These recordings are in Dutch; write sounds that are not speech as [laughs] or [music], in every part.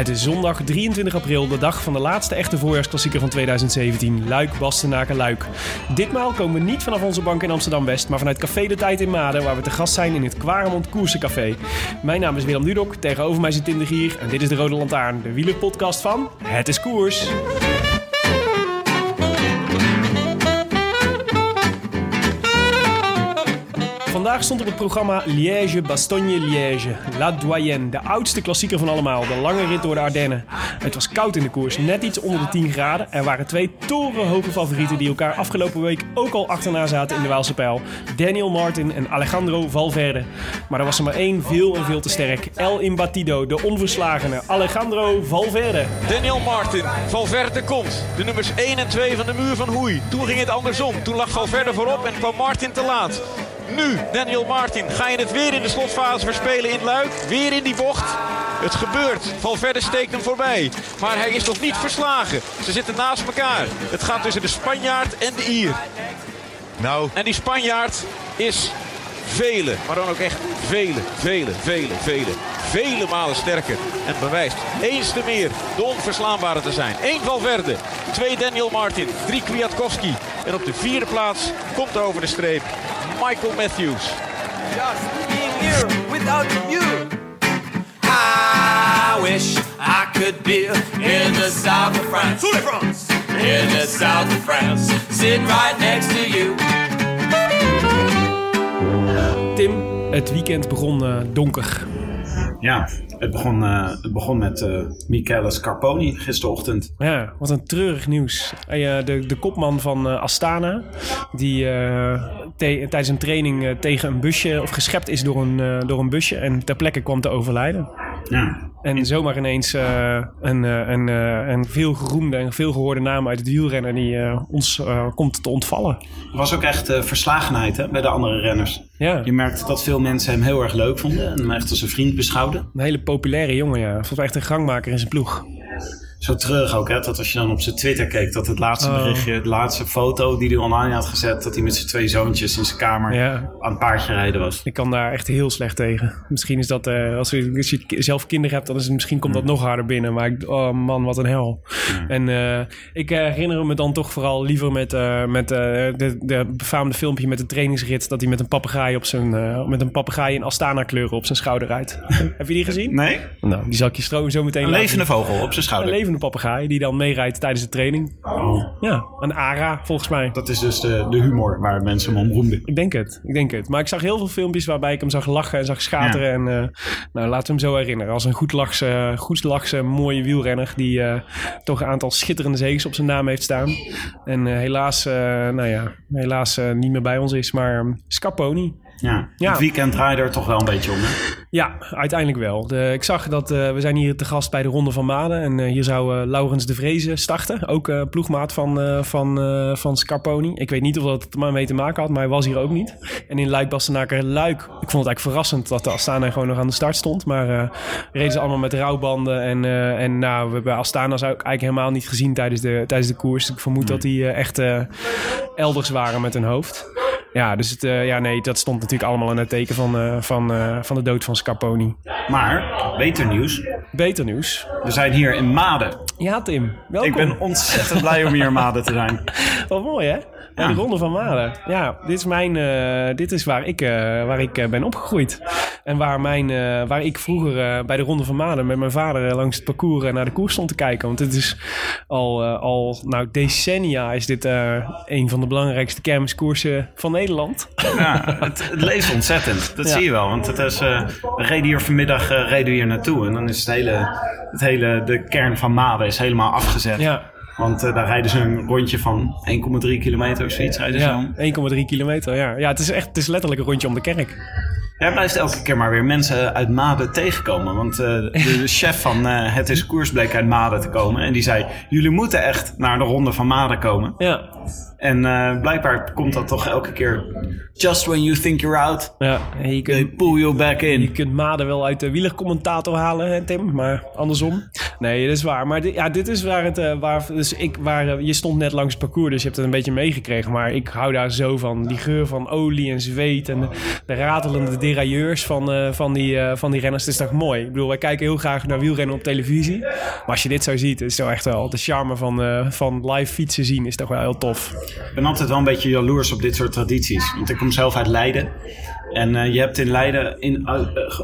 Het is zondag 23 april, de dag van de laatste echte voorjaarsklassieker van 2017, Luik, Bastenaken, Luik. Ditmaal komen we niet vanaf onze bank in Amsterdam-West, maar vanuit Café de Tijd in Maden, waar we te gast zijn in het Kwaremond Koersencafé. Mijn naam is Willem Dudok, tegenover mij zit Tim Gier en dit is de Rode Lantaarn, de wielerpodcast van Het is Koers. Vandaag stond op het programma Liège-Bastogne-Liège. La Doyenne, de oudste klassieker van allemaal. De lange rit door de Ardennen. Het was koud in de koers, net iets onder de 10 graden. Er waren twee torenhoge favorieten die elkaar afgelopen week ook al achterna zaten in de Waalse pijl. Daniel Martin en Alejandro Valverde. Maar er was er maar één veel en veel te sterk. El Imbatido, de onverslagene Alejandro Valverde. Daniel Martin, Valverde komt. De nummers 1 en 2 van de muur van Hoei. Toen ging het andersom. Toen lag Valverde voorop en kwam Martin te laat. Nu, Daniel Martin, ga je het weer in de slotfase verspelen in Luik? Weer in die bocht? Het gebeurt. Valverde steekt hem voorbij. Maar hij is nog niet verslagen. Ze zitten naast elkaar. Het gaat tussen de Spanjaard en de Ier. Nou, En die Spanjaard is vele, maar dan ook echt vele, vele, vele, vele, vele malen sterker. En bewijst eens te meer de onverslaanbare te zijn. Eén Valverde, twee Daniel Martin, drie Kwiatkowski. En op de vierde plaats komt over de streep Michael Matthews. just being here without you. I wish I could be in the south of France. In the south of France, sitting right next to you. Tim, het weekend begon eh, donker. Ja, het begon, eh, het begon met eh Michele Scarponi gisterochtend. Ja, wat een treurig nieuws. Eh, de, de kopman van Astana, die tijdens een training tegen een busje, of geschept is door een, door een busje en ter plekke kwam te overlijden. Ja, En zomaar ineens eh, een, eh, een, eh, een veel geroemde en veel gehoorde naam uit het wielrennen die ons komt te ontvallen. er was ook echt verslagenheid hè, bij de andere renners. Ja, Je merkte dat veel mensen hem heel erg leuk vonden en hem echt als een vriend beschouwden. een hele populaire jongen, ja. Volgens mij echt een gangmaker in zijn ploeg. Zo terug ook, hè, dat als je dan op zijn Twitter keek, dat het laatste Oh. berichtje, de laatste foto die hij online had gezet, dat hij met zijn twee zoontjes in zijn kamer Ja. aan het paardje rijden was. Ik kan daar echt heel slecht tegen. Misschien is dat, eh, als, je, als je zelf kinderen hebt, dan is het, misschien komt dat nog harder binnen. Maar ik, oh man, wat een hel. En eh, ik herinner me dan toch vooral liever met, eh, met de, de befaamde filmpje met de trainingsrit. Dat hij met een papegaai op zijn, met een papegaai in Astana kleuren op zijn schouder rijdt. [laughs] Heb je die gezien? Nee? Nou, die zal ik je zo meteen Een levende vogel op zijn Een levende papegaai die dan meerijdt tijdens de training. Oh, Ja, een ARA volgens mij. dat is dus de, de humor waar mensen hem om roemden. Ik denk het, ik denk het. Maar ik zag heel veel filmpjes waarbij ik hem zag lachen en zag schateren. En eh, nou, laten we hem zo herinneren. Als een goed lachse, goed lachse mooie wielrenner die eh, toch een aantal schitterende zegens op zijn naam heeft staan. En eh, helaas, nou ja, helaas niet meer bij ons is. Maar ehm, Scarponi. Ja, Ja. er toch wel een beetje om. Hè? Ja, uiteindelijk wel. De, ik zag dat eh, we zijn hier te gast bij de Ronde van Maden. En eh, hier zou eh, Laurens de Vreese starten. Ook ploegmaat van, van, van Scarponi. Ik weet niet of dat er maar mee te maken had, maar hij was hier ook niet. En in Luik Bastenaker Luik. Ik vond het eigenlijk verrassend dat de Astana gewoon nog aan de start stond. Maar reden ze allemaal met rouwbanden. En, en nou, we hebben Astana zou ik eigenlijk helemaal niet gezien tijdens de, tijdens de koers. Ik vermoed dat die echt elders waren met hun hoofd. Ja, dus het, eh, ja, nee, dat stond natuurlijk allemaal in het teken van, eh, van, eh, van de dood van Scarponi. Maar, beter nieuws. Beter nieuws. We zijn hier in Maden. Ja, Tim. Welkom. Ik ben ontzettend blij om hier in Maden te zijn. [laughs] Wat mooi, hè? De Ronde van Maden. Ja, dit is, mijn, eh, dit is waar ik, eh, waar ik eh, ben opgegroeid. En waar, mijn, waar ik vroeger bij de Ronde van Maden met mijn vader langs het parcours naar de koers stond te kijken. Want het is al, al nou, decennia is dit een van de belangrijkste kermiskoersen van Nederland. Ja, het, het leeft ontzettend. Dat Ja. zie je wel. Want het is, we reden hier vanmiddag reden hier naartoe. En dan is het hele, het hele, de kern van Maden is helemaal afgezet. Ja, Want eh, daar rijden ze een rondje van 1,3 kilometer of zoiets. Ja om. 1,3 kilometer. Ja. ja, het is echt het is letterlijk een rondje om de kerk. Jij blijft elke keer maar weer mensen uit Maden tegenkomen. Want eh, de, chef van eh, Het is Koers bleek uit Maden te komen. En die zei, jullie moeten echt naar de ronde van Maden komen. Ja, En eh, blijkbaar komt dat toch elke keer... Just when you think you're out, ja. En je they kunt, pull you back je in. kunt Maden wel uit de wielercommentator halen, hè, Tim. Maar andersom. Nee, dat is waar. Maar dit, ja, dit is waar het... waar, dus ik, waar, je stond net langs het parcours, dus je hebt het een beetje meegekregen. Maar ik hou daar zo van. Die geur van olie en zweet en de, de ratelende derailleurs van, eh, van, die, eh, van die renners. Het is toch mooi? Ik bedoel, wij kijken heel graag naar wielrennen op televisie. Maar als je dit zo ziet, is het echt wel... De charme van, eh, van live fietsen zien is toch wel heel tof. Ik ben altijd wel een beetje jaloers op dit soort tradities. Want ik kom zelf uit Leiden. En je hebt in Leiden, in,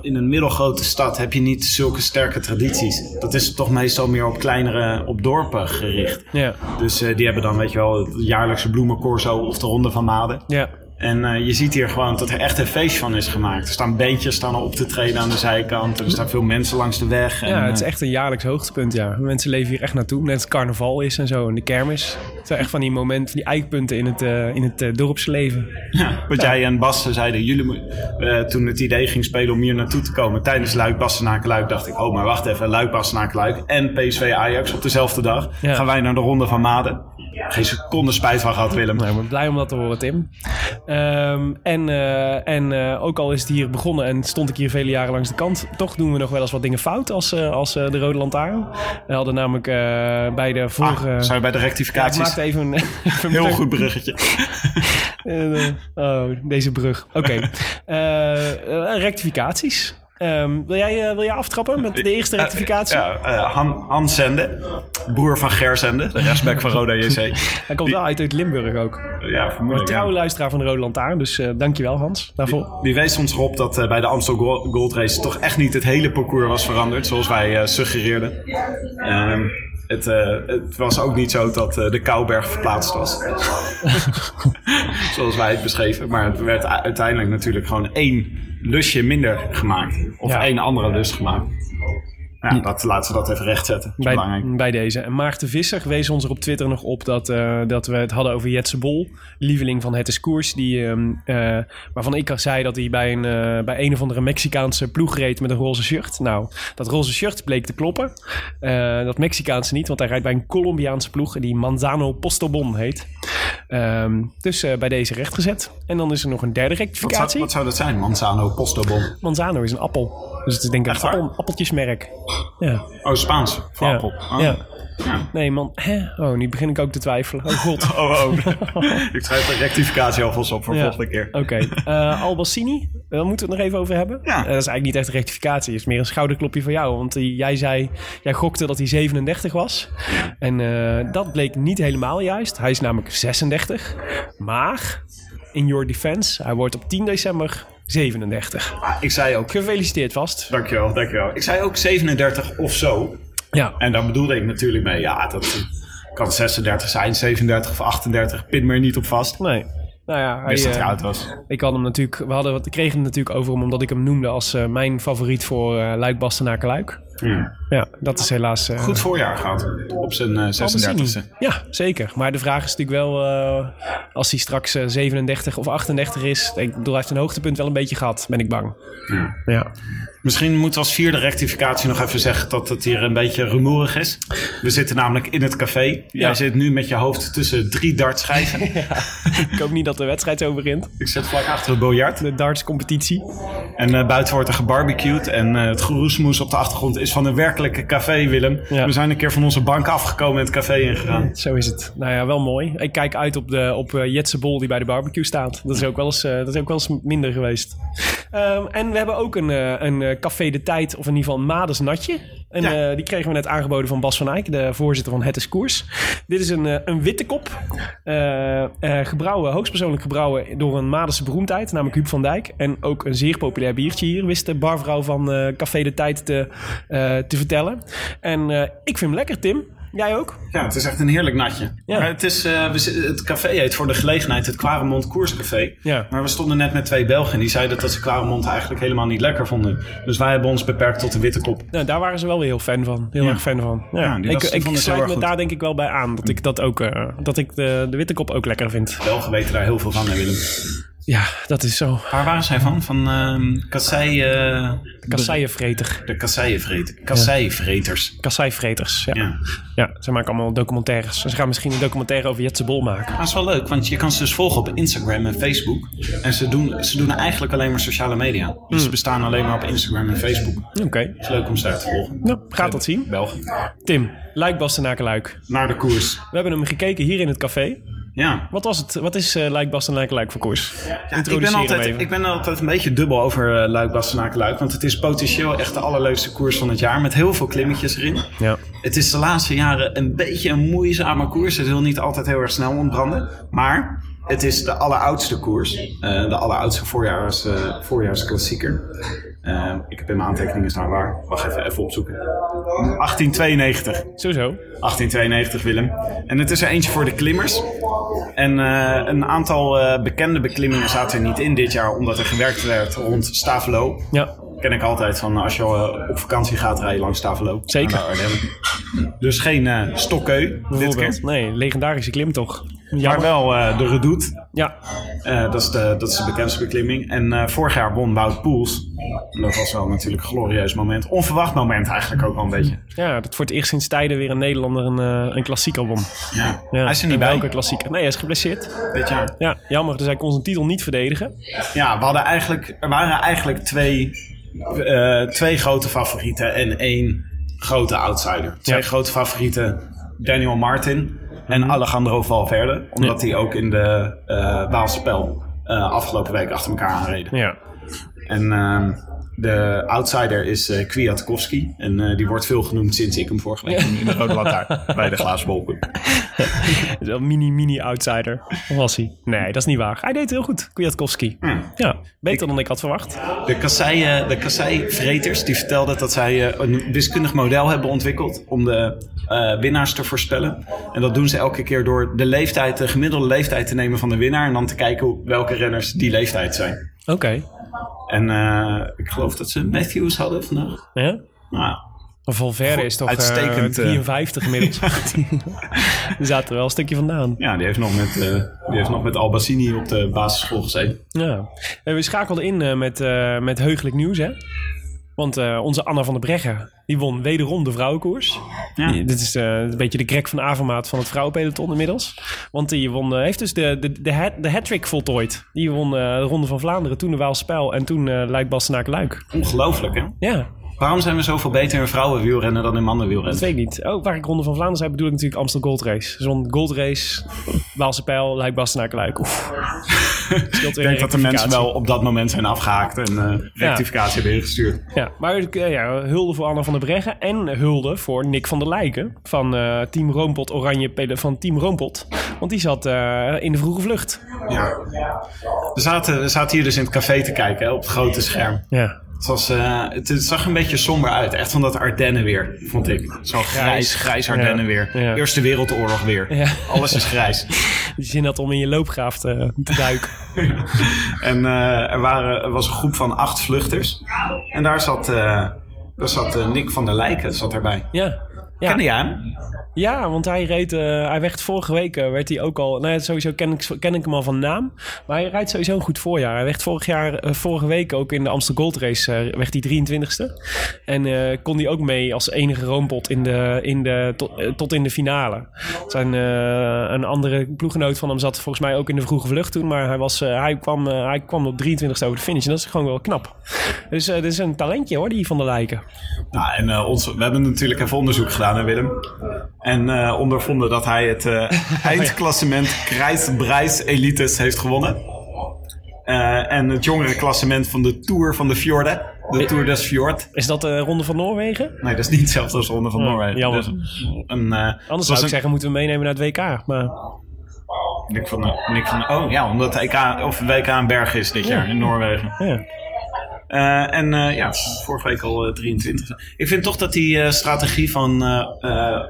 in een middelgrote stad, heb je niet zulke sterke tradities. Dat is toch meestal meer op kleinere, op dorpen gericht. Ja, Dus die hebben dan, weet je wel, het jaarlijkse bloemencorso of de Ronde van Maden. ja. En eh, je ziet hier gewoon dat er echt een feest van is gemaakt. Er staan beentjes staan op te treden aan de zijkant. Er staan veel mensen langs de weg. En, Ja, het is eh, echt een jaarlijks hoogtepunt, ja. Mensen leven hier echt naartoe. Net als het carnaval is en zo. En de kermis. Het zijn echt van die momenten, van die eikpunten in het, eh, in het dorpsleven. Ja, wat jij en Bas zeiden, jullie, toen het idee ging spelen om hier naartoe te komen tijdens Luik Bastenaken Luik, dacht ik, oh maar wacht even, Luik Bastenaken Luik en PSV Ajax op dezelfde dag. Ja. Gaan wij naar de Ronde van Maden. Geen seconde spijt van gehad, Willem. Nou, ik ben blij om dat te horen, Tim. Ehm, en eh, en eh, ook al is het hier begonnen en stond ik hier vele jaren langs de kant, toch doen we nog wel eens wat dingen fout als, eh, als de Rode Lantaarn. We hadden namelijk bij de vorige... Ah, zou je bij de Ja, ik rectificaties... maakte even een... [laughs] even Heel goed bruggetje. [laughs] Oh, deze brug. Oké. [laughs] Rectificaties. Ehm, wil, jij, eh, wil jij aftrappen met de eerste rectificatie? Ja, eh, Han, Han Zende, broer van Ger Zende, de rechtsback van Roda JC. [laughs] Hij komt wel uit, uit Limburg ook. Ja, Een vermoedelijk. trouwe ja. luisteraar van de Rode Lantaarn. Dus eh dankjewel Hans daarvoor. Die wees ons erop dat eh, bij de Amstel Go- Gold Race toch echt niet het hele parcours was veranderd, zoals wij eh, suggereerden. Ehm, het, eh, het was ook niet zo dat eh, de Kouberg verplaatst was. [laughs] zoals wij het beschreven. Maar het werd uiteindelijk natuurlijk gewoon één lusje minder gemaakt. Of Ja. één andere lus gemaakt. Ja, dat, laten we dat even rechtzetten. Dat is belangrijk. Bij, bij deze. En Maarten Visser wees ons er op Twitter nog op dat, eh, dat we het hadden over Jetse Bol, lieveling van Het is Koers, die, ehm, eh, waarvan ik al zei dat hij bij een, eh, bij een of andere Mexicaanse ploeg reed met een roze shirt. Nou, dat roze shirt bleek te kloppen. Eh, dat Mexicaanse niet, want hij rijdt bij een Colombiaanse ploeg die Manzano Postobon heet. Ehm, dus eh, bij deze rechtgezet. En dan is er nog een derde Wat zou, rectificatie. wat zou dat zijn? Manzano Postobon. Manzano is een appel. Dus het is denk ik een appel, appeltjesmerk. Ja. Oh, Spaans. Voor ja. appel. Oh. Ja. Nee, man. Hè? Oh, nu begin ik ook te twijfelen. Oh, god. [laughs] Oh, oh. [laughs] ik schrijf de rectificatie alvast op voor de Ja. volgende keer. Oké. Eh, Albassini, daar moeten we het nog even over hebben. Ja. Eh, dat is eigenlijk niet echt een rectificatie. Het is meer een schouderklopje voor jou. Want eh, jij zei, jij gokte dat hij 37 was. En eh, dat bleek niet helemaal juist. Hij is namelijk 36. Maar, in your defense, hij wordt op 10 december 37. Ah, ik zei ook... Gefeliciteerd vast. Dankjewel, dankjewel. Ik zei ook 37 of zo. Ja. En daar bedoelde ik natuurlijk mee, ja, dat kan 36 zijn, 37 of 38. Pin me er niet op vast. Nee. Nou ja, hij, dat eh, hij oud was. Ik had hem natuurlijk, we hadden, we kregen het natuurlijk over hem omdat ik hem noemde als eh, mijn favoriet voor eh Luik Bastenaken Luik. Ja, dat is helaas. eh, Goed voorjaar gehad. Op zijn eh, 36e. Albassini. Ja, zeker. Maar de vraag is natuurlijk wel, eh, als hij straks eh, 37 of 38 is, ik bedoel, hij heeft een hoogtepunt wel een beetje gehad, ben ik bang. Ja. Misschien moeten we als vierde rectificatie nog even zeggen dat het hier een beetje rumoerig is. We zitten namelijk in het café. Jij Ja. zit nu met je hoofd tussen drie dartschijven. [laughs] Ik hoop niet dat de wedstrijd zo begint. Ik zit vlak achter het biljart. De darts competitie. En eh, buiten wordt er gebarbecued. En eh, het geroesmoes op de achtergrond is van een werkelijke café, Willem. Ja. We zijn een keer van onze bank afgekomen en het café ingegaan. Zo is het. Nou ja, wel mooi. Ik kijk uit op, de, op eh, Jetse Bol die bij de barbecue staat. Dat is ook wel eens, eh, dat is ook wel eens minder geweest. Ehm, en we hebben ook een, eh, een café de tijd, of in ieder geval een Mades Natje. En Ja. eh, die kregen we net aangeboden van Bas van Eyck, de voorzitter van Het is Koers. Dit is een, eh, een witte kop. eh, gebrouwen, hoogstpersoonlijk gebrouwen door een Madense beroemdheid, namelijk Huub van Dijk. En ook een zeer populair biertje hier, wist de barvrouw van Café de Tijd te, te vertellen. En ik vind hem lekker, Tim. Jij ook? Ja, het is echt een heerlijk natje. Ja. Maar het, is, eh, we het café heet voor de gelegenheid het Quaremont Koerscafé. Ja. Maar we stonden net met twee Belgen en die zeiden dat ze Quaremont eigenlijk helemaal niet lekker vonden. Dus wij hebben ons beperkt tot de witte kop. Nou, daar waren ze wel weer heel fan van. Heel Ja. erg fan van. Ja. Ja, die ik ik sluit me goed. daar denk ik wel bij aan. Dat ik dat ook, eh, dat ik de, de witte kop ook lekker vind. Belgen weten daar heel veel van, hè Willem. Ja, dat is zo. Waar waren zij van? Van Kasseienvreter. de kasseienvreters. Kasseivreters. Kasseivreters, ja. ja. Ja. ze maken allemaal documentaires. Ze gaan misschien een documentaire over Jetse Bol maken. Maar dat is wel leuk, want je kan ze dus volgen op Instagram en Facebook. En ze doen, ze doen eigenlijk alleen maar sociale media. Dus ze bestaan alleen maar op Instagram en Facebook. Oké. Het is leuk om ze daar te volgen. Nou, gaat dat zien. Belgen. Tim, Luik Bastenaken Luik. Naar de koers. We hebben hem gekeken hier in het café. Ja. Wat was het? Wat is uh, Luik Bastenaken Luik voor koers? ik, ben altijd, ik ben altijd een beetje dubbel over uh, Luik Bastenaken Luik. Want het is potentieel echt de allerleukste koers van het jaar. Met heel veel klimmetjes erin. Ja. Het is de laatste jaren een beetje een moeizame koers. Het wil niet altijd heel erg snel ontbranden. Maar het is de alleroudste koers. Uh, de alleroudste voorjaars, uh, voorjaarsklassieker. Uh, ik heb in mijn aantekeningen staan waar. Wacht even, even opzoeken. 1892. Sowieso. 1892, Willem. En het is er eentje voor de klimmers. En uh, een aantal uh, bekende beklimmingen zaten er niet in dit jaar, omdat er gewerkt werd rond Stavelo. Ja. Ken ik altijd van als je uh, op vakantie gaat rijden langs Stavelo. Zeker. Dus geen uh, stokkeu dit keer. Nee, legendarische klimtocht. Jammer. Maar wel uh, de Redoute. Ja. Uh, dat, is de, dat is de bekendste beklimming. En uh, vorig jaar won Wout Poels. En dat was wel natuurlijk een glorieus moment. Onverwacht moment eigenlijk ook wel een beetje. Ja, dat voor het eerst sinds tijden weer een Nederlander een, een klassieker won. Ja. ja. Hij is er niet bij. Welke klassieker? Nee, hij is geblesseerd. Dit jaar. Ja, jammer. Dus hij kon zijn titel niet verdedigen. Ja, we hadden eigenlijk, er waren eigenlijk twee, twee grote favorieten en één grote outsider. Twee ja. grote favorieten. Daniel Martin en Alejandro Valverde. Omdat die ook in de uh, Waalspel uh, afgelopen week achter elkaar aanreden. Ja. En uh, de outsider is uh, Kwiatkowski. En uh, die wordt veel genoemd sinds ik hem vorige week in de Rode Lantaarn bij de Glazen Bolclub. [laughs] Een mini-mini outsider was hij. Nee, dat is niet waar. Hij deed heel goed, Kwiatkowski. Ja. ja, beter ik, dan ik had verwacht. De kassei, de kasseivreters die vertelden dat zij een wiskundig model hebben ontwikkeld om de winnaars te voorspellen. En dat doen ze elke keer door de leeftijd, de gemiddelde leeftijd te nemen van de winnaar en dan te kijken welke renners die leeftijd zijn. Oké. Okay. En uh, ik geloof dat ze Matthews hadden vandaag. Ja? Nou, Valverde is toch uitstekend, uh, 53 inmiddels. [laughs] [laughs] die zaten er wel een stukje vandaan. Ja, die heeft nog met, uh, die heeft nog met Albacini op de basisschool gezeten. Ja. En we schakelden in uh, met, met heugelijk nieuws, hè? Want uh, onze Anna van der Breggen, die won wederom de vrouwenkoers. Ja. Die, dit is uh, een beetje de Greg van Avermaat van het vrouwenpeloton inmiddels. Want die won, uh, heeft dus de, de, de, hat, de hat-trick voltooid. Die won de Ronde van Vlaanderen, toen de Waalspel en toen uh, Luik Bastenaak Luik. Ongelooflijk, hè? Ja. Waarom zijn we zoveel beter in vrouwenwielrennen dan in mannenwielrennen? Dat weet ik niet. Oh, waar ik Ronde van Vlaanderen zei, bedoel ik natuurlijk Amstel Gold Race. Zo'n Gold Race, Waalse Pijl, Luik Bastenaak Luik. Oef. [laughs] ik denk dat de mensen wel op dat moment zijn afgehaakt en uh, rectificatie hebben ingestuurd. Ja, maar uh, ja, hulde voor Anna van der Breggen en hulde voor Nick van der Lijken van uh, Team Roompot Oranje van Team Roompot. Want die zat uh, in de vroege vlucht. Ja. We zaten, we zaten hier dus in het café te kijken hè, op het grote scherm. Ja. Het, was, uh, het, het, zag een beetje somber uit. Echt van dat Ardennen weer, vond ik. Zo grijs, grijs Ardennen ja, weer. Ja. Eerste Wereldoorlog weer. Ja. Alles is grijs. [laughs] Je zin had om in je loopgraaf te, te duiken. [laughs] en uh, er, waren, er was een groep van acht vluchters. En daar zat, uh, daar zat Nick van der Lijken zat erbij. Ja. Ja. Kende jij hem? Ja, want hij reed, uh, hij werd vorige week, uh, werd hij ook al, nou ja, sowieso ken ik, ken ik hem al van naam, maar hij rijdt sowieso een goed voorjaar. Hij werd vorig jaar, uh, vorige week ook in de Amsterdam Gold Race, werd hij 23ste. En kon hij ook mee als enige roompot in de, in de, tot, tot in de finale. Zijn, een andere ploeggenoot van hem zat volgens mij ook in de vroege vlucht toen, maar hij, was, hij, kwam, hij kwam op 23ste over de finish en dat is gewoon wel knap. Dus dit is een talentje hoor, die van de lijken. Nou, en ons, we hebben natuurlijk even onderzoek gedaan, hè Willem? En uh, ondervonden dat hij het [laughs] uh, eindklassement Krijsbreis Elites heeft gewonnen. Uh, en het jongere klassement van de Tour van de Fjorden. De Tour des Fjord. Is dat de Ronde van Noorwegen? Nee, dat is niet hetzelfde als de Ronde van Oh, Noorwegen. jammer. Is een, eh, Anders zou ik een- zeggen, moeten we meenemen naar het WK. Maar Nick van, Nick van oh ja, omdat de EK of WK een berg is dit jaar in Noorwegen. ja. Eh, en eh, ja, vorige week al eh, 23. Ik vind toch dat die eh, strategie van eh, eh,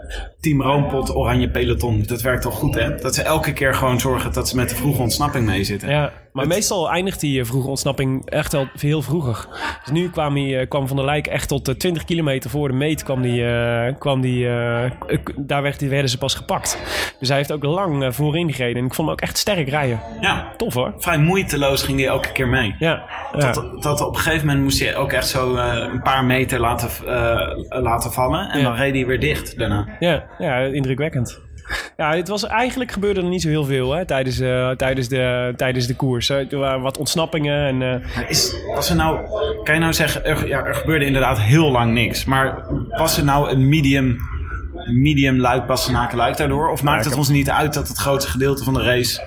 Team Roompot, Oranje Peloton, dat werkt toch goed hè? Dat ze elke keer gewoon zorgen dat ze met de vroege ontsnapping mee zitten. Ja, maar meestal eindigt die eh, vroege ontsnapping echt wel heel vroeger. Dus nu kwam, hij, eh, kwam Van der Lijk echt tot eh, 20 kilometer voor de meet. Kwam die, eh, kwam die, eh, daar werd, die werden ze pas gepakt. Dus hij heeft ook lang eh, voorin gereden. En ik vond hem ook echt sterk rijden. Ja, Tof hoor. vrij moeiteloos ging hij elke keer mee. Ja, ja. Dat, dat op een gegeven moment moest hij ook echt zo eh, een paar meter laten, eh, laten vallen. En Ja. dan reed hij weer dicht daarna. ja, ja indrukwekkend. Ja, het was, eigenlijk gebeurde er niet zo heel veel hè, tijdens, eh, tijdens, de, tijdens de koers. hè. Er waren wat ontsnappingen en... eh, Is, was er nou, kan je nou zeggen, er, ja, er gebeurde inderdaad heel lang niks. Maar was er nou een medium, medium luik Bastenaken luik daardoor? Of maakt het ons niet uit dat het grootste gedeelte van de race,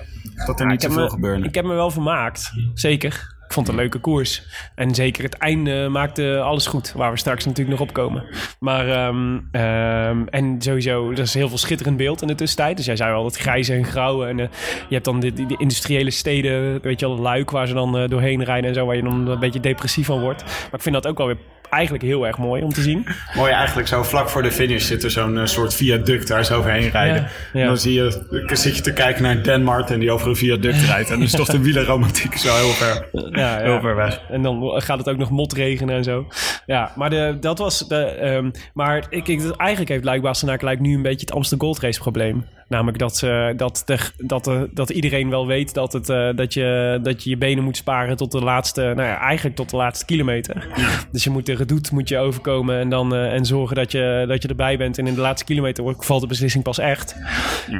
dat er niet zoveel me- gebeurde? Ik heb me wel vermaakt, zeker. Ik vond het een leuke koers. En zeker het einde maakte alles goed, waar we straks natuurlijk nog op komen. Maar, ehm, ehm, en sowieso, er is heel veel schitterend beeld in de tussentijd. Dus jij zei al, dat grijze en grauwe. En eh, je hebt dan die, die, die industriële steden, weet je wel, luik waar ze dan eh, doorheen rijden en zo, waar je dan een beetje depressief van wordt. Maar ik vind dat ook wel weer eigenlijk heel erg mooi om te zien. [laughs] Mooi eigenlijk zo vlak voor de finish zit er zo'n eh, soort viaduct daar zo overheen rijden. Ja, ja. En dan zie je, zit je te kijken naar Dan Martin die over een viaduct rijdt. En dan is toch de wielerromantiek zo heel ver, Ja, ja. heel ver weg. En dan gaat het ook nog motregenen en zo. Ja, maar de, dat was de. ehm, maar ik, ik, eigenlijk heeft Luik Bastenaken lijkt nu een beetje het Amsterdam Gold Race probleem. Namelijk dat, ze dat, de, dat, de, dat iedereen wel weet dat, het, eh, dat, je, dat je je benen moet sparen tot de laatste. Nou ja, eigenlijk tot de laatste kilometer. Dus je moet de redoute moet je overkomen en, dan, eh, en zorgen dat je, dat je erbij bent. En in de laatste kilometer valt de beslissing pas echt.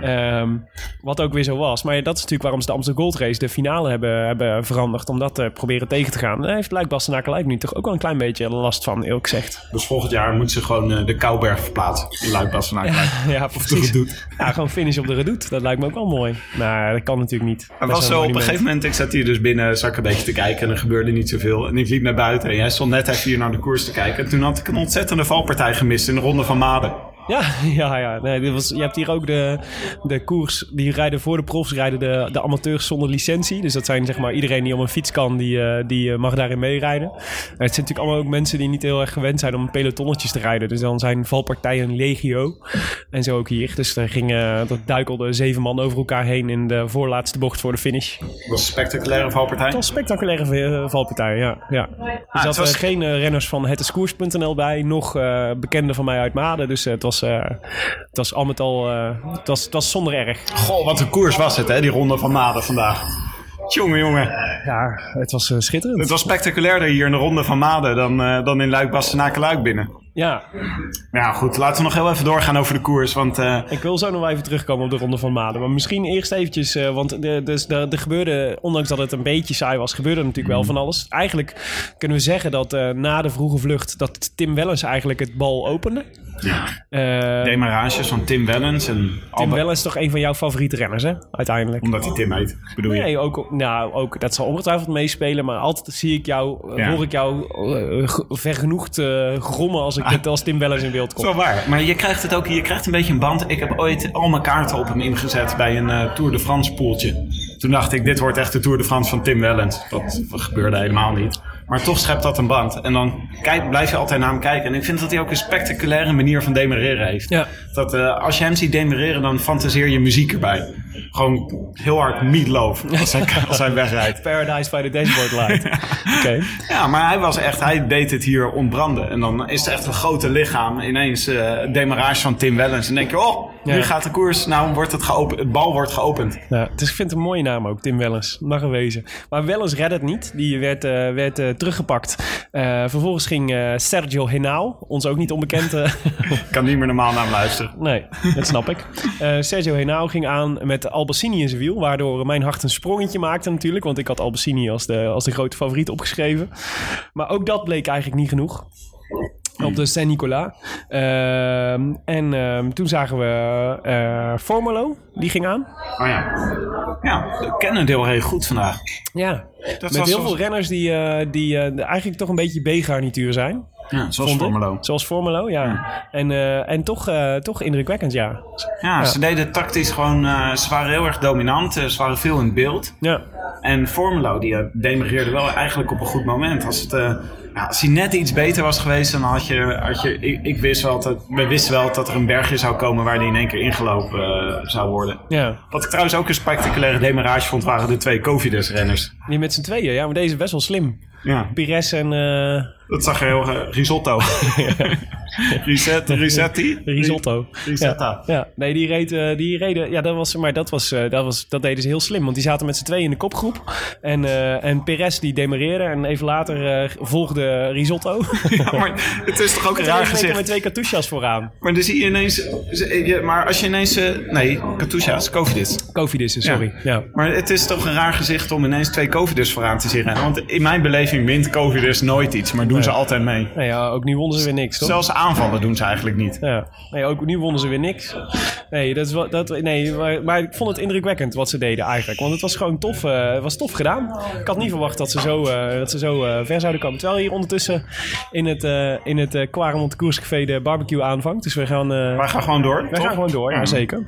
Ehm, wat ook weer zo was. Maar dat is natuurlijk waarom ze de Amsterdam Gold Race de finale hebben, hebben veranderd. Om dat te proberen tegen te gaan. Daar heeft Luik Bastenaken Luik nu toch ook wel een klein beetje last van, eerlijk gezegd. Dus volgend jaar moeten ze gewoon eh, de Kouberg verplaatsen. Luik Bastenaken. ja, de precies. Ja, gewoon finish op de redoute. Dat lijkt me ook wel mooi. Maar dat kan natuurlijk niet. Er was zo op een gegeven moment, ik zat hier dus binnen, zat ik een beetje te kijken en er gebeurde niet zoveel. En ik liep naar buiten en jij stond net even hier naar de koers te kijken. En toen had ik een ontzettende valpartij gemist in de ronde van Maden. Ja, [laughs] ja, ja. Nee, dit was, je hebt hier ook de, de koers. Die rijden voor de profs, rijden de, de amateurs zonder licentie. Dus dat zijn zeg maar iedereen die op een fiets kan, die, eh, die eh, mag daarin meerijden. Het zijn natuurlijk allemaal ook mensen die niet heel erg gewend zijn om pelotonnetjes te rijden. Dus dan zijn valpartijen legio. En zo ook hier. Dus er gingen, dat duikelde zeven man over elkaar heen in de voorlaatste bocht voor de finish. Dat was een spectaculaire valpartij. Was een spectaculaire eh, valpartij, ja. ja. Er het zaten was- geen eh, renners van hetiskoers.nl bij, nog eh bekenden van mij uit Maden. Dus eh, het, was, eh, het was al met al, eh, het was zonder erg. Goh, wat een koers was het hè, die ronde van Maden vandaag. Jongen, jongen. Ja, het was eh, schitterend. Het was spectaculairder hier in de ronde van Maden dan, dan in Luik Bastenaken Luik binnen. Ja, Ja goed, laten we nog heel even doorgaan over de koers. Want eh, ik wil zo nog even terugkomen op de Ronde van Maden. Maar misschien eerst eventjes, eh, want de, dus de, de gebeurde, ondanks dat het een beetje saai was, gebeurde er natuurlijk wel van alles. Eigenlijk kunnen we zeggen dat eh, na de vroege vlucht, dat Tim Wellens eigenlijk het bal opende. Eh, demarages van Tim Wellens en Tim Albert- Wellens is toch een van jouw favoriete renners, hè? Uiteindelijk. Omdat hij Tim heet, bedoel je? Nee, ook, nou, ook, dat zal ongetwijfeld meespelen. Maar altijd zie ik jou, Ja. hoor ik jou vergenoegd grommen als, ik als Tim Wellens in beeld Dat is [laughs] kom. wel waar. Maar je krijgt het ook, je krijgt een beetje een band. Ik heb ooit al mijn kaarten op hem ingezet bij een eh, Tour de France poeltje. Toen dacht ik, dit wordt echt de Tour de France van Tim Wellens. Dat gebeurde helemaal niet. Maar toch schept dat een band. En dan kijk, blijf je altijd naar hem kijken. En ik vind dat hij ook een spectaculaire manier van demereren heeft. Ja. Dat eh, als je hem ziet demereren, dan fantaseer je muziek erbij. Gewoon heel hard meatloaf [laughs] als hij, als hij wegrijdt. Paradise by the Dashboard Light. [laughs] Oké. Ja, maar hij was echt, hij deed het hier ontbranden. En dan is het echt een grote lichaam. Ineens eh demarage van Tim Wellens. En denk je, oh, nu gaat de koers. Nou wordt het geopend. Het bal wordt geopend. Ja, dus ik vind het een mooie naam ook, Tim Wellens. Mag er wezen. Maar Wellens redde het niet. Die werd, eh, werd eh, teruggepakt. Vervolgens ging Sergio Henao, ons ook niet onbekend... Ik [laughs] kan niet meer normaal naar hem luisteren. Nee, dat snap ik. Sergio Henao ging aan met Albacini in zijn wiel. Waardoor mijn hart een sprongetje maakte natuurlijk. Want ik had Albacini als de, als de grote favoriet opgeschreven. Maar ook dat bleek eigenlijk niet genoeg. Op de Saint-Nicolas. Ehm, en ehm, toen zagen we eh Formelo, die ging aan. Oh ja. Ja, we kennen deel heel goed vandaag. Ja, Dat met heel zoals- veel renners die, eh, die eh, eigenlijk toch een beetje B-garnituur zijn. Ja, zoals. Formelo. Zoals Formelo, ja. En, eh, en toch, eh, toch indrukwekkend, ja. Ja, ze deden tactisch gewoon... eh, ze waren heel erg dominant. ze waren veel in beeld. Ja, En Formelo, die demereerde wel eigenlijk op een goed moment. Als, het, ja, als hij net iets beter was geweest, dan had je... Had je ik, ik wist wel dat, we wisten wel dat er een bergje zou komen waar hij in één keer ingelopen zou worden. ja. Wat ik trouwens ook een spectaculaire demarage vond, waren de twee Covidus-renners. Die met z'n tweeën, ja, maar deze is best wel slim. Ja, Pires en eh, dat zag er heel... eh, risotto. [laughs] [laughs] [laughs] Reset, Risetti? [laughs] Risotto. Risetta. Ja, nee, die, reed, eh, die reden, ja, dat was, maar dat, was, eh, dat, was, dat deden ze heel slim. Want die zaten met z'n tweeën in de kopgroep. En, eh en Perez die demareerde. En even later volgde Risotto. [laughs] Ja, maar het is toch ook een raar gezicht. met twee cartouches vooraan. Maar dan zie je ineens... Maar als je ineens... eh, Nee, Katusha's, Covidus. Covidis, sorry. Ja. Maar het is toch een raar gezicht om ineens twee Covidus vooraan te zien rennen. Want in mijn beleving wint Covidus nooit iets, maar doen ze altijd mee. Nou ja, ook nu wonnen ze weer niks, toch? Zelfs aanvallen doen ze eigenlijk niet. Ja, nee, ook nu wonnen ze weer niks. Nee, dat is wel, dat, nee maar, maar ik vond het indrukwekkend wat ze deden eigenlijk. Want het was gewoon tof, eh, het was tof gedaan. Ik had niet verwacht dat ze zo, eh, dat ze zo eh, ver zouden komen. Terwijl hier ondertussen in het, in het uh, Quaremont Koerscafé de barbecue aanvangt. Dus we gaan, eh, Maar ga gewoon door. we toch? gaan gewoon door, ja zeker.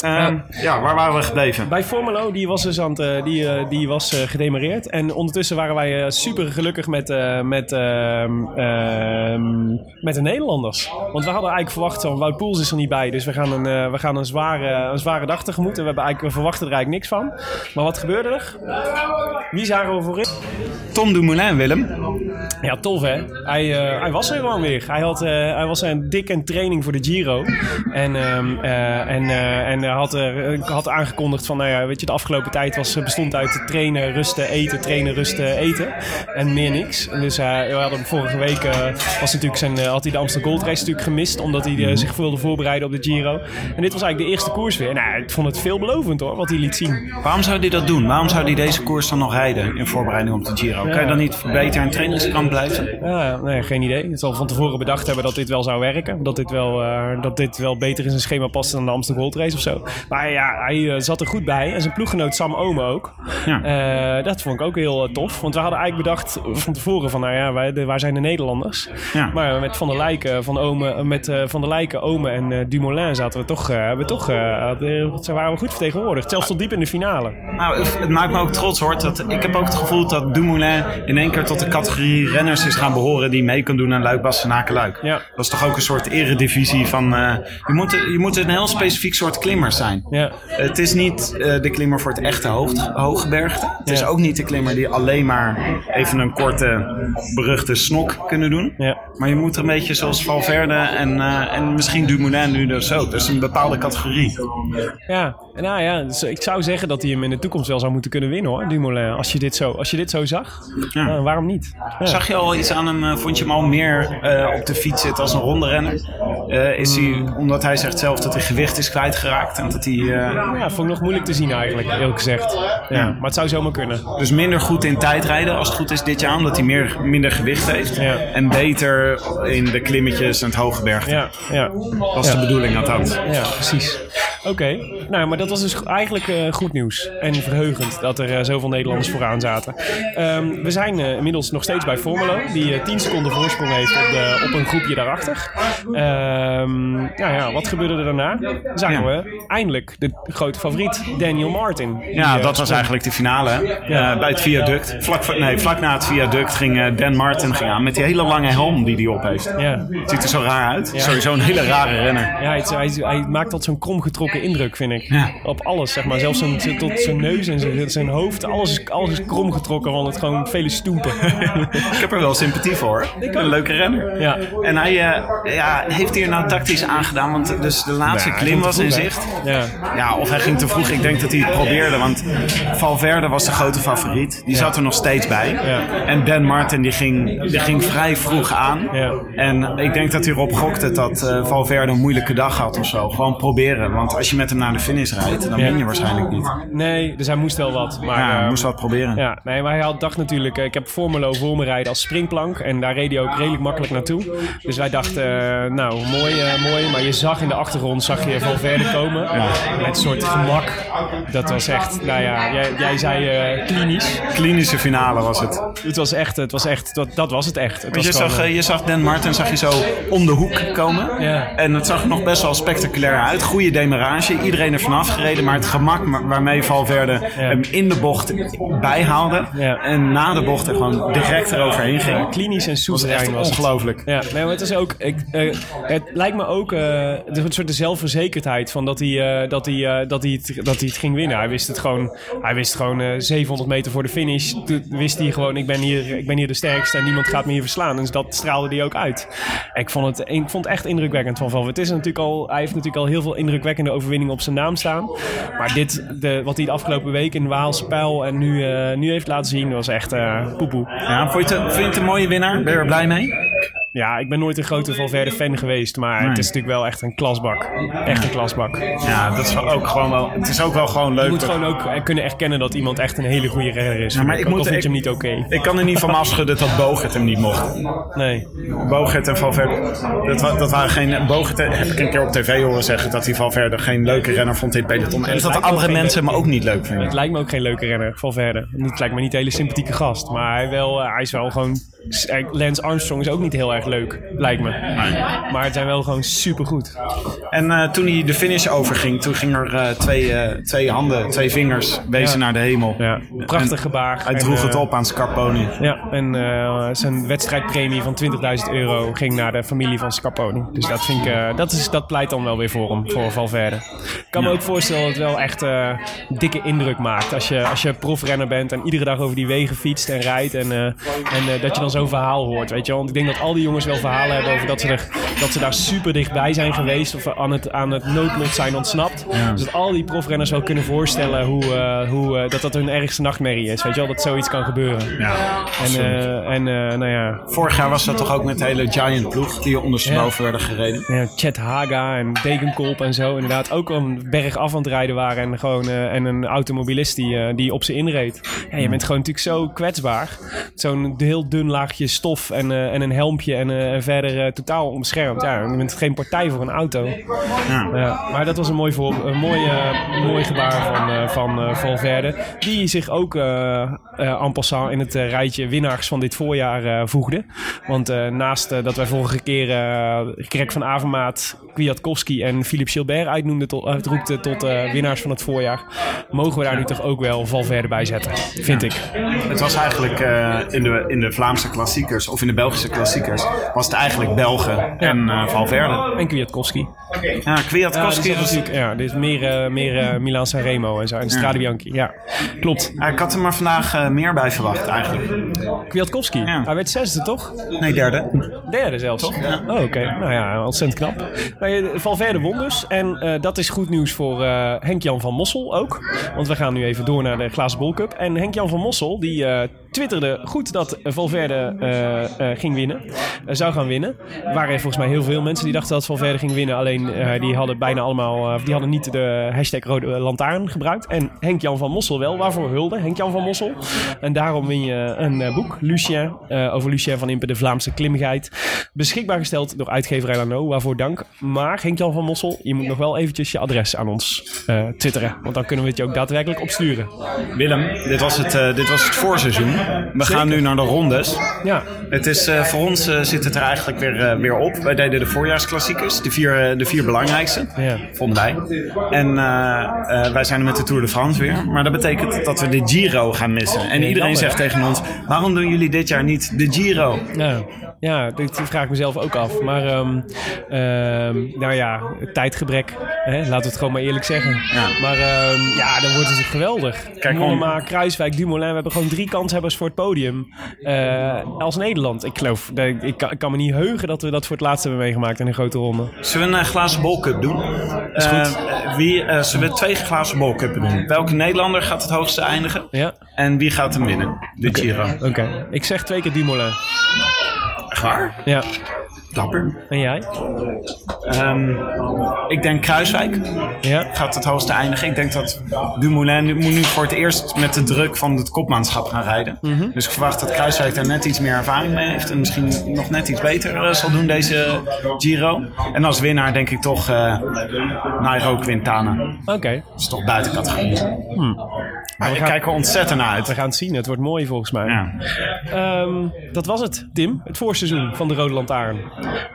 Ehm, ja, waar waren we gebleven? Bij Formelo, die was dus aan het, eh, die, eh, die was eh, gedemareerd. En ondertussen waren wij eh, super gelukkig met, eh, met, ehm, ehm, met de Nederlanders. Want we hadden eigenlijk verwacht, van Wout Poels is er niet bij. Dus we gaan een, eh, we gaan een, zware, een zware dag tegemoet. En we, hebben eigenlijk, we verwachten er eigenlijk niks van. Maar wat gebeurde er? Wie zagen we voorin? Tom Dumoulin, Willem. Ja, tof hè. Hij, eh, hij was er gewoon weer. Hij, had, eh, hij was een dikke training voor de Giro. En, eh, en, en had, er- had aangekondigd van, nou ja, weet je, de afgelopen tijd was, bestond uit trainen, rusten, eten, trainen, rusten, eten. En meer niks. En dus we hadden vorige week was natuurlijk zijn, had hij de Amsterdam Gold Race natuurlijk gemist. Omdat hij eh, zich wilde voorbereiden op de Giro. En dit was eigenlijk de eerste koers weer. Nou, ik vond het veelbelovend hoor, wat hij liet zien. Waarom zou hij dat doen? Waarom zou hij deze koers dan nog rijden in voorbereiding op de Giro? Kan je dan niet beter in trainingskamp blijven? Ja, nee, geen idee. Het zal van tevoren bedacht hebben dat dit wel zou werken. Dat dit wel, eh, dat dit wel beter in zijn schema past dan de Amsterdam Gold Race of zo. Maar ja, hij eh, zat er goed bij. En zijn ploeggenoot Sam Ome ook. Ja. Eh, dat vond ik ook heel tof. Want we hadden eigenlijk bedacht van tevoren van, nou ja, wij, de- waar zijn de Nederlanders? Ja. Maar met Van der Lijken, van Ome, met Van der Lijken, Ome en Dumoulin zaten we toch, we toch, waren we goed vertegenwoordigd. Zelfs tot diep in de finale. Nou, het het maakt me ook trots hoor. Dat, ik heb ook het gevoel dat Dumoulin in één keer tot de categorie renners is gaan behoren die mee kan doen aan Luik, Bastenaken, Luik. Ja. Dat is toch ook een soort eredivisie van... eh, je, moet, je moet een heel specifiek soort klimmer zijn. Ja. Het is niet eh, de klimmer voor het echte hoog, hooggebergte. Het is ook niet de klimmer die alleen maar even een korte, beruchte snok kunnen doen. Ja. Maar je moet er een beetje zoals Valverde en, eh, en misschien Dumoulin nu dus ook. Dat is een bepaalde categorie. Ja, nou ja, dus ik zou zeggen dat hij hem in de toekomst wel zou moeten kunnen winnen hoor, Dumoulin. Als je dit zo, als je dit zo zag, Ja. Nou, waarom niet? Ja. Zag je al iets aan hem? eh, Vond je hem al meer eh, op de fiets zitten als een ronde renner? Eh, is hij, omdat hij zegt zelf dat hij gewicht is kwijtgeraakt en dat hij Ja, vond ik nog moeilijk te zien eigenlijk, eerlijk gezegd. Ja, maar het zou zomaar kunnen. dus minder goed in tijdrijden als het goed is dit jaar, omdat hij meer, minder gewicht heeft. En beter in de klimmetjes en het hoge bergte. Ja, ja, Dat is de bedoeling althans. ja precies. Oké, nou, maar dat was dus eigenlijk eh, goed nieuws. En verheugend dat er eh, zoveel Nederlanders vooraan zaten. Ehm, we zijn eh, inmiddels nog steeds bij Formelo, die eh 10 seconden voorsprong heeft op, de, op een groepje daarachter. Ehm, nou ja, wat gebeurde er daarna? Zagen Ja. we eindelijk de grote favoriet, Daniel Martin. Ja, dat was eigenlijk de finale. Ja. Bij het viaduct. Vlak, nee, vlak na het viaduct ging Dan Martin ging aan met die hele lange helm die hij op heeft. Ja. Het ziet er zo raar uit. Sowieso een hele rare renner. Ja, hij, hij, hij maakt dat zo'n kromgetrokken indruk, vind ik. Ja. Op alles, zeg maar. Zelfs zijn, zijn- tot zijn neus en zijn, zijn hoofd. Alles is, alles is kromgetrokken van het gewoon vele stoempen. [laughs] Ik heb er wel sympathie voor. Een leuke renner. ja. En hij eh, ja, heeft hier nou tactisch aangedaan, want dus de laatste klim was in hè? zicht. Ja. Ja, of hij ging te vroeg. Ik denk dat hij het probeerde, want Valverde was de grote favoriet. Die zat er nog steeds bij. Ja. En Dan Martin die ging, die ging vrij vroeg aan. Ja. En ik denk dat hij erop gokte dat eh, Valverde een moeilijke dag had of zo. Gewoon proberen. Want als je met hem naar de finish rijdt, dan win je waarschijnlijk niet. Nee, dus hij moest wel wat. Maar, Ja, ehm, moest wat proberen. Ja, nee, maar hij had, dacht natuurlijk, eh, ik heb Formelo voor me rijden als springplank. En daar reed hij ook redelijk makkelijk naartoe. Dus wij dachten, eh, nou, mooi, eh, mooi. Maar je zag in de achtergrond, zag je Valverde komen. Met een soort gemak. Dat was echt, nou ja, jij, jij zei klinisch. Klinische finale was het. Het was echt, het was echt, dat, dat was het echt. Het je was gewoon, zag, eh, je zag Dan Martin zag je zo om de hoek komen. Ja. En het zag er nog best wel spectaculair uit. Goede demarage. Iedereen er vanaf gereden. Maar het gemak ma- waarmee Valverde hem in de bocht bijhaalde. Ja. En na de bocht er gewoon direct eroverheen ging. klinisch en was soeverein echt was ongelooflijk. Ja, nee, maar het is ook. Ik, eh, het lijkt me ook eh, een soort de zelfverzekerdheid van dat hij, dat, hij, dat, hij het, dat hij het ging winnen. Hij wist het gewoon. Hij wist gewoon eh, 700 meter voor de finish. Toen wist hij gewoon: ik ben, hier, ik ben hier de sterkste en niemand gaat me hier verslaan. Dus dat straalde hij ook uit. Ik vond het, ik vond echt indrukwekkend van. Het is natuurlijk al, hij heeft natuurlijk al heel veel indrukwekkende overwinningen op zijn naam staan. Maar dit, de, wat hij de afgelopen week in Waalse Pijl en nu, eh, nu heeft laten zien, was echt eh poepoe. Ja, vond je, het, je het een mooie winnaar? Ben je er blij mee? Ja, ik ben nooit een grote Valverde fan geweest, maar het is natuurlijk wel echt een klasbak. Echt een klasbak. Ja, dat is wel ook gewoon wel. Het is ook wel gewoon leuk. Je moet gewoon ook kunnen erkennen dat iemand echt een hele goede renner is. Ja, maar ik Ook moet ik- hem niet oké. Ik kan er niet van afschudden dat Bogert hem niet mocht. Nee. Bogert en Valverde. Dat, wa- dat waren geen. Bogert heb ik een keer op tv horen zeggen dat hij Valverde geen leuke renner vond in het peloton. En Het dat andere mensen hem ook niet leuk Het vinden. lijkt me ook geen leuke renner, Valverde. Het lijkt me niet een hele sympathieke gast. Maar hij, wel, eh, hij is wel gewoon... Lance Armstrong is ook niet heel erg leuk, lijkt me. Maar het zijn wel gewoon supergoed. En eh, toen hij de finish overging, toen ging er eh, twee, eh, twee handen, twee vingers wezen Ja. naar de hemel. Ja, prachtig En gebaar. Hij En, droeg het op aan Scarponi. Ja, en eh, zijn wedstrijdpremie van 20.000 euro ging naar de familie van Scarponi. Dus dat, vind ik, eh, dat, is, dat pleit dan wel weer voor hem, voor Valverde. Ik kan me ook voorstellen dat het wel echt eh, dikke indruk maakt. Als je, als je profrenner bent en iedere dag over die wegen fietst en rijdt. En, eh, en eh, dat je dan zo'n verhaal hoort, weet je wel. Want ik denk dat al die jongens wel verhalen hebben over dat ze, er, dat ze daar super dichtbij zijn geweest. Of aan het, aan het noodlot zijn ontsnapt. Dus dat al die profrenners wel kunnen voorstellen hoe, eh, hoe, eh, dat dat hun ergste nachtmerrie is. Weet je wel, dat zoiets kan gebeuren. Ja, En, eh, en eh, nou ja, Vorig jaar was dat toch ook met de hele Giant ploeg die ondersteboven werden gereden. ja, Chet Haga en Degenkolb en zo. Inderdaad, ook een berg af aan het rijden waren. En, gewoon, eh, en een automobilist die, eh, die op ze inreed. Ja, je bent gewoon natuurlijk zo kwetsbaar. Zo'n heel dun laagje stof en, eh, en een helmpje en, eh, en verder eh, totaal onbeschermd. Ja, je bent geen partij voor een auto. Ja, maar dat was een mooi, voor, een mooi, mooi gebaar van, eh, van eh, Valverde. Die zich ook eh eh, en passant in het rijtje winnaars van dit voorjaar eh, voegde. Want eh, naast dat wij vorige keer eh Greg van Avermaat, Kwiatkowski en Philippe Gilbert uitnoemden tot, uitroepten tot eh, winnaars van het voorjaar, mogen we daar nu toch ook wel Valverde bij zetten, vind ik. Het was eigenlijk eh, in, de, in de Vlaamse klassiekers, of in de Belgische klassiekers, was het eigenlijk Belgen en eh, Valverde. En Kwiatkowski. Ja, Ja, Kwiatkowski dit is natuurlijk, ja, dit is meer, eh, meer eh, Milan Sanremo en zo. En Strade Bianchi, ja. Klopt. Ja, ik had er maar vandaag meer bij verwacht eigenlijk. Kwiatkowski, Ja. hij werd zesde toch? Nee, derde. Derde zelfs. Oh, oké. Nou ja, ontzettend knap. Maar Valverde won dus. En dat is goed nieuws voor Henk-Jan van Mossel ook. Want we gaan nu even door naar de Glazen Bol Cup. En Henk-Jan van Mossel, die twitterde goed dat Valverde eh, eh, ging winnen. Eh, zou gaan winnen. Er waren volgens mij heel veel mensen die dachten dat Valverde ging winnen. Alleen die hadden bijna allemaal, die hadden niet de hashtag rode lantaarn gebruikt. En Henk-Jan van Mossel wel. Waarvoor hulde Henk-Jan van Mossel? En daarom win je een boek, Lucien, over Lucien van Impe, de Vlaamse klimguide. Beschikbaar gesteld door uitgeverij Lano, waarvoor dank. Maar Henk-Jan van Mossel, je moet nog wel eventjes je adres aan ons twitteren. Want dan kunnen we het je ook daadwerkelijk opsturen. Willem, dit was het, dit was het voorseizoen. We gaan nu naar de rondes. Ja, Het is, eh, voor ons eh, zit het er eigenlijk weer, eh, weer op. Wij deden de voorjaarsklassiekers, de vier, de vier belangrijkste, Ja. vonden wij. En eh, eh, wij zijn er met de Tour de France weer. Maar dat betekent dat we de Giro gaan missen. En iedereen zegt tegen ons, waarom doen jullie dit jaar niet de Giro? ja. Ja dit vraag ik mezelf ook af. Maar ehm, nou ja, tijdgebrek. Hè? Laten we het gewoon maar eerlijk zeggen. Ja. Maar ehm, ja, dan wordt het geweldig. Kijk, Mollema, Kruiswijk, Dumoulin. We hebben gewoon drie kanshebbers voor het podium. eh, als Nederland. Ik geloof, dat- ik, kan, ik kan me niet heugen dat we dat voor het laatst hebben meegemaakt in een grote ronde. Zullen we een glazen bolcup doen? Is goed. Eh, wie, eh, zullen we twee glazen bolcuppen doen? Welke Nederlander gaat het hoogste eindigen? Ja, En wie gaat hem winnen? De Giro. oké. Ik zeg twee keer Dumoulin. Echt waar? Ja. Dapper. En jij? Ehm, ik denk Kruiswijk Ja. gaat het hoogste eindigen. Ik denk dat Dumoulin nu- moet nu voor het eerst met de druk van het kopmaanschap gaan rijden. Dus ik verwacht dat Kruiswijk daar net iets meer ervaring mee heeft. En misschien nog net iets beter eh, zal doen deze Giro. En als winnaar denk ik toch eh Nairo Quintana. Oké. Dat is toch buiten categorie. Maar ik gaan- kijk er ontzettend naar uit. We gaan het zien. Het wordt mooi volgens mij. Ja. Ehm, dat was het, Tim. Het voorseizoen van de Rode Lantaarn.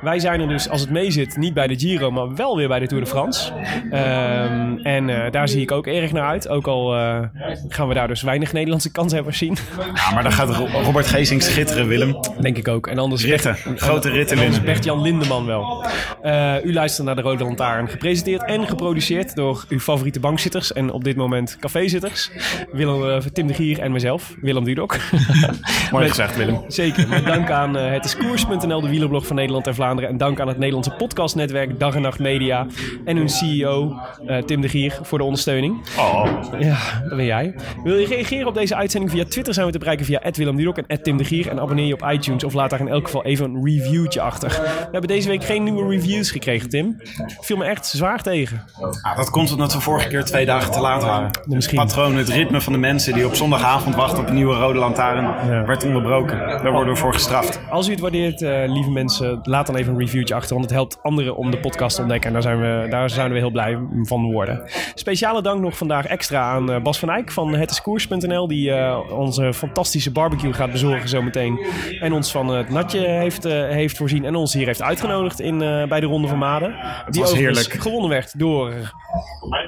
Wij zijn er dus, als het meezit, niet bij de Giro, maar wel weer bij de Tour de France. Ehm, en eh, daar zie ik ook erg naar uit. Ook al eh, gaan we daar dus weinig Nederlandse kanshebbers zien. [laughs] ja, maar dan gaat Ro- Robert Geesing schitteren, Willem. Denk ik ook. En anders Ritten. Grote ritten winnen. Bert-Jan Lindeman wel. Eh, u luistert naar de Rode Lantaarn. Gepresenteerd en geproduceerd door uw favoriete bankzitters. En op dit moment cafézitters. Willem, eh, Tim de Gier en mezelf. Willem Dudok. [laughs] Mooi gezegd, Willem. Zeker. Met dank aan eh, het koers.nl, de wielerblog van Nederland en Vlaanderen. En dank aan het Nederlandse podcastnetwerk Dag en Nacht Media. En hun CEO eh, Tim de Gier voor de ondersteuning. Oh, Ja, dat ben jij. Wil je reageren op deze uitzending via Twitter? Zijn we te bereiken via Willem Dudok en Tim de Gier. En abonneer je op iTunes of laat daar in elk geval even een reviewtje achter. We hebben deze week geen nieuwe reviews gekregen, Tim. Viel me echt zwaar tegen. Ah, dat komt omdat we vorige keer twee dagen te laat waren. Misschien. Patroon, het ritme van de mensen die op zondagavond wachten op een nieuwe rode lantaarn Ja. werd onderbroken. Daar worden we voor gestraft. Als u het waardeert, eh, lieve mensen, laat dan even een reviewtje achter. Want het helpt anderen om de podcast te ontdekken. En daar, zijn we, daar zouden we heel blij van worden. Speciale dank nog vandaag extra aan eh, Bas van Eyck van hetiskoers.nl. Die eh, onze fantastische barbecue gaat bezorgen zometeen. En ons van het natje heeft, eh, heeft voorzien. En ons hier heeft uitgenodigd in, eh, bij de Ronde van Maden. Die was heerlijk. gewonnen werd door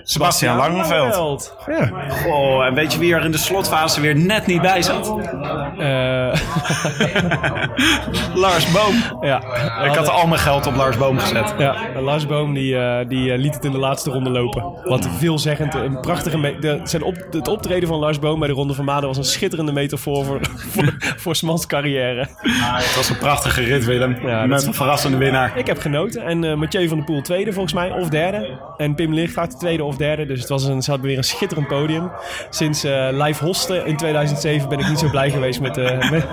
Sebastian Langeveld. Ja. Goh, en weet je wie er in de slotfase weer net niet bij zat? Eh, [laughs] Lars Boom. ja. Ik had al mijn geld op Lars Boom gezet. Ja, Lars Boom die, eh, die eh, liet het in de laatste ronde lopen. Wat veelzeggend, een prachtige... De, zijn op, het optreden van Lars Boom bij de Ronde van Maden was een schitterende metafoor voor, [laughs] voor, voor Smans carrière. Het was een prachtige rit, Willem. Ja, Met een verrassende winnaar. Ik heb genoten. En Mathieu van der Poel tweede volgens mij, of derde. En Pim Lichtvaart tweede of derde. Dus het was een, ze hadden weer een schitterend podium. Sinds eh Live Hosten in 2007 ben ik niet zo blij geweest met, de [laughs] met,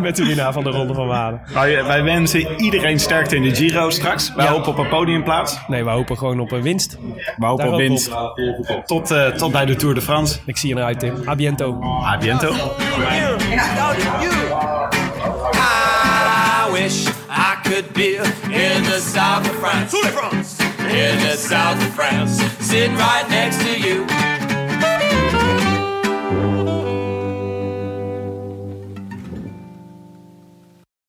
met de winnaar van de Ronde van Maden. Wij, wij wensen iedereen sterkte in de Giro straks. Wij Ja. hopen op een podiumplaats. Nee, we hopen gewoon op een winst. We hopen Daar op winst. Tot, eh, tot bij de Tour de France. Ik zie je eruit, Tim. A biento. A biento. I wish I could be in the south of France. In the south of France, sitting right next to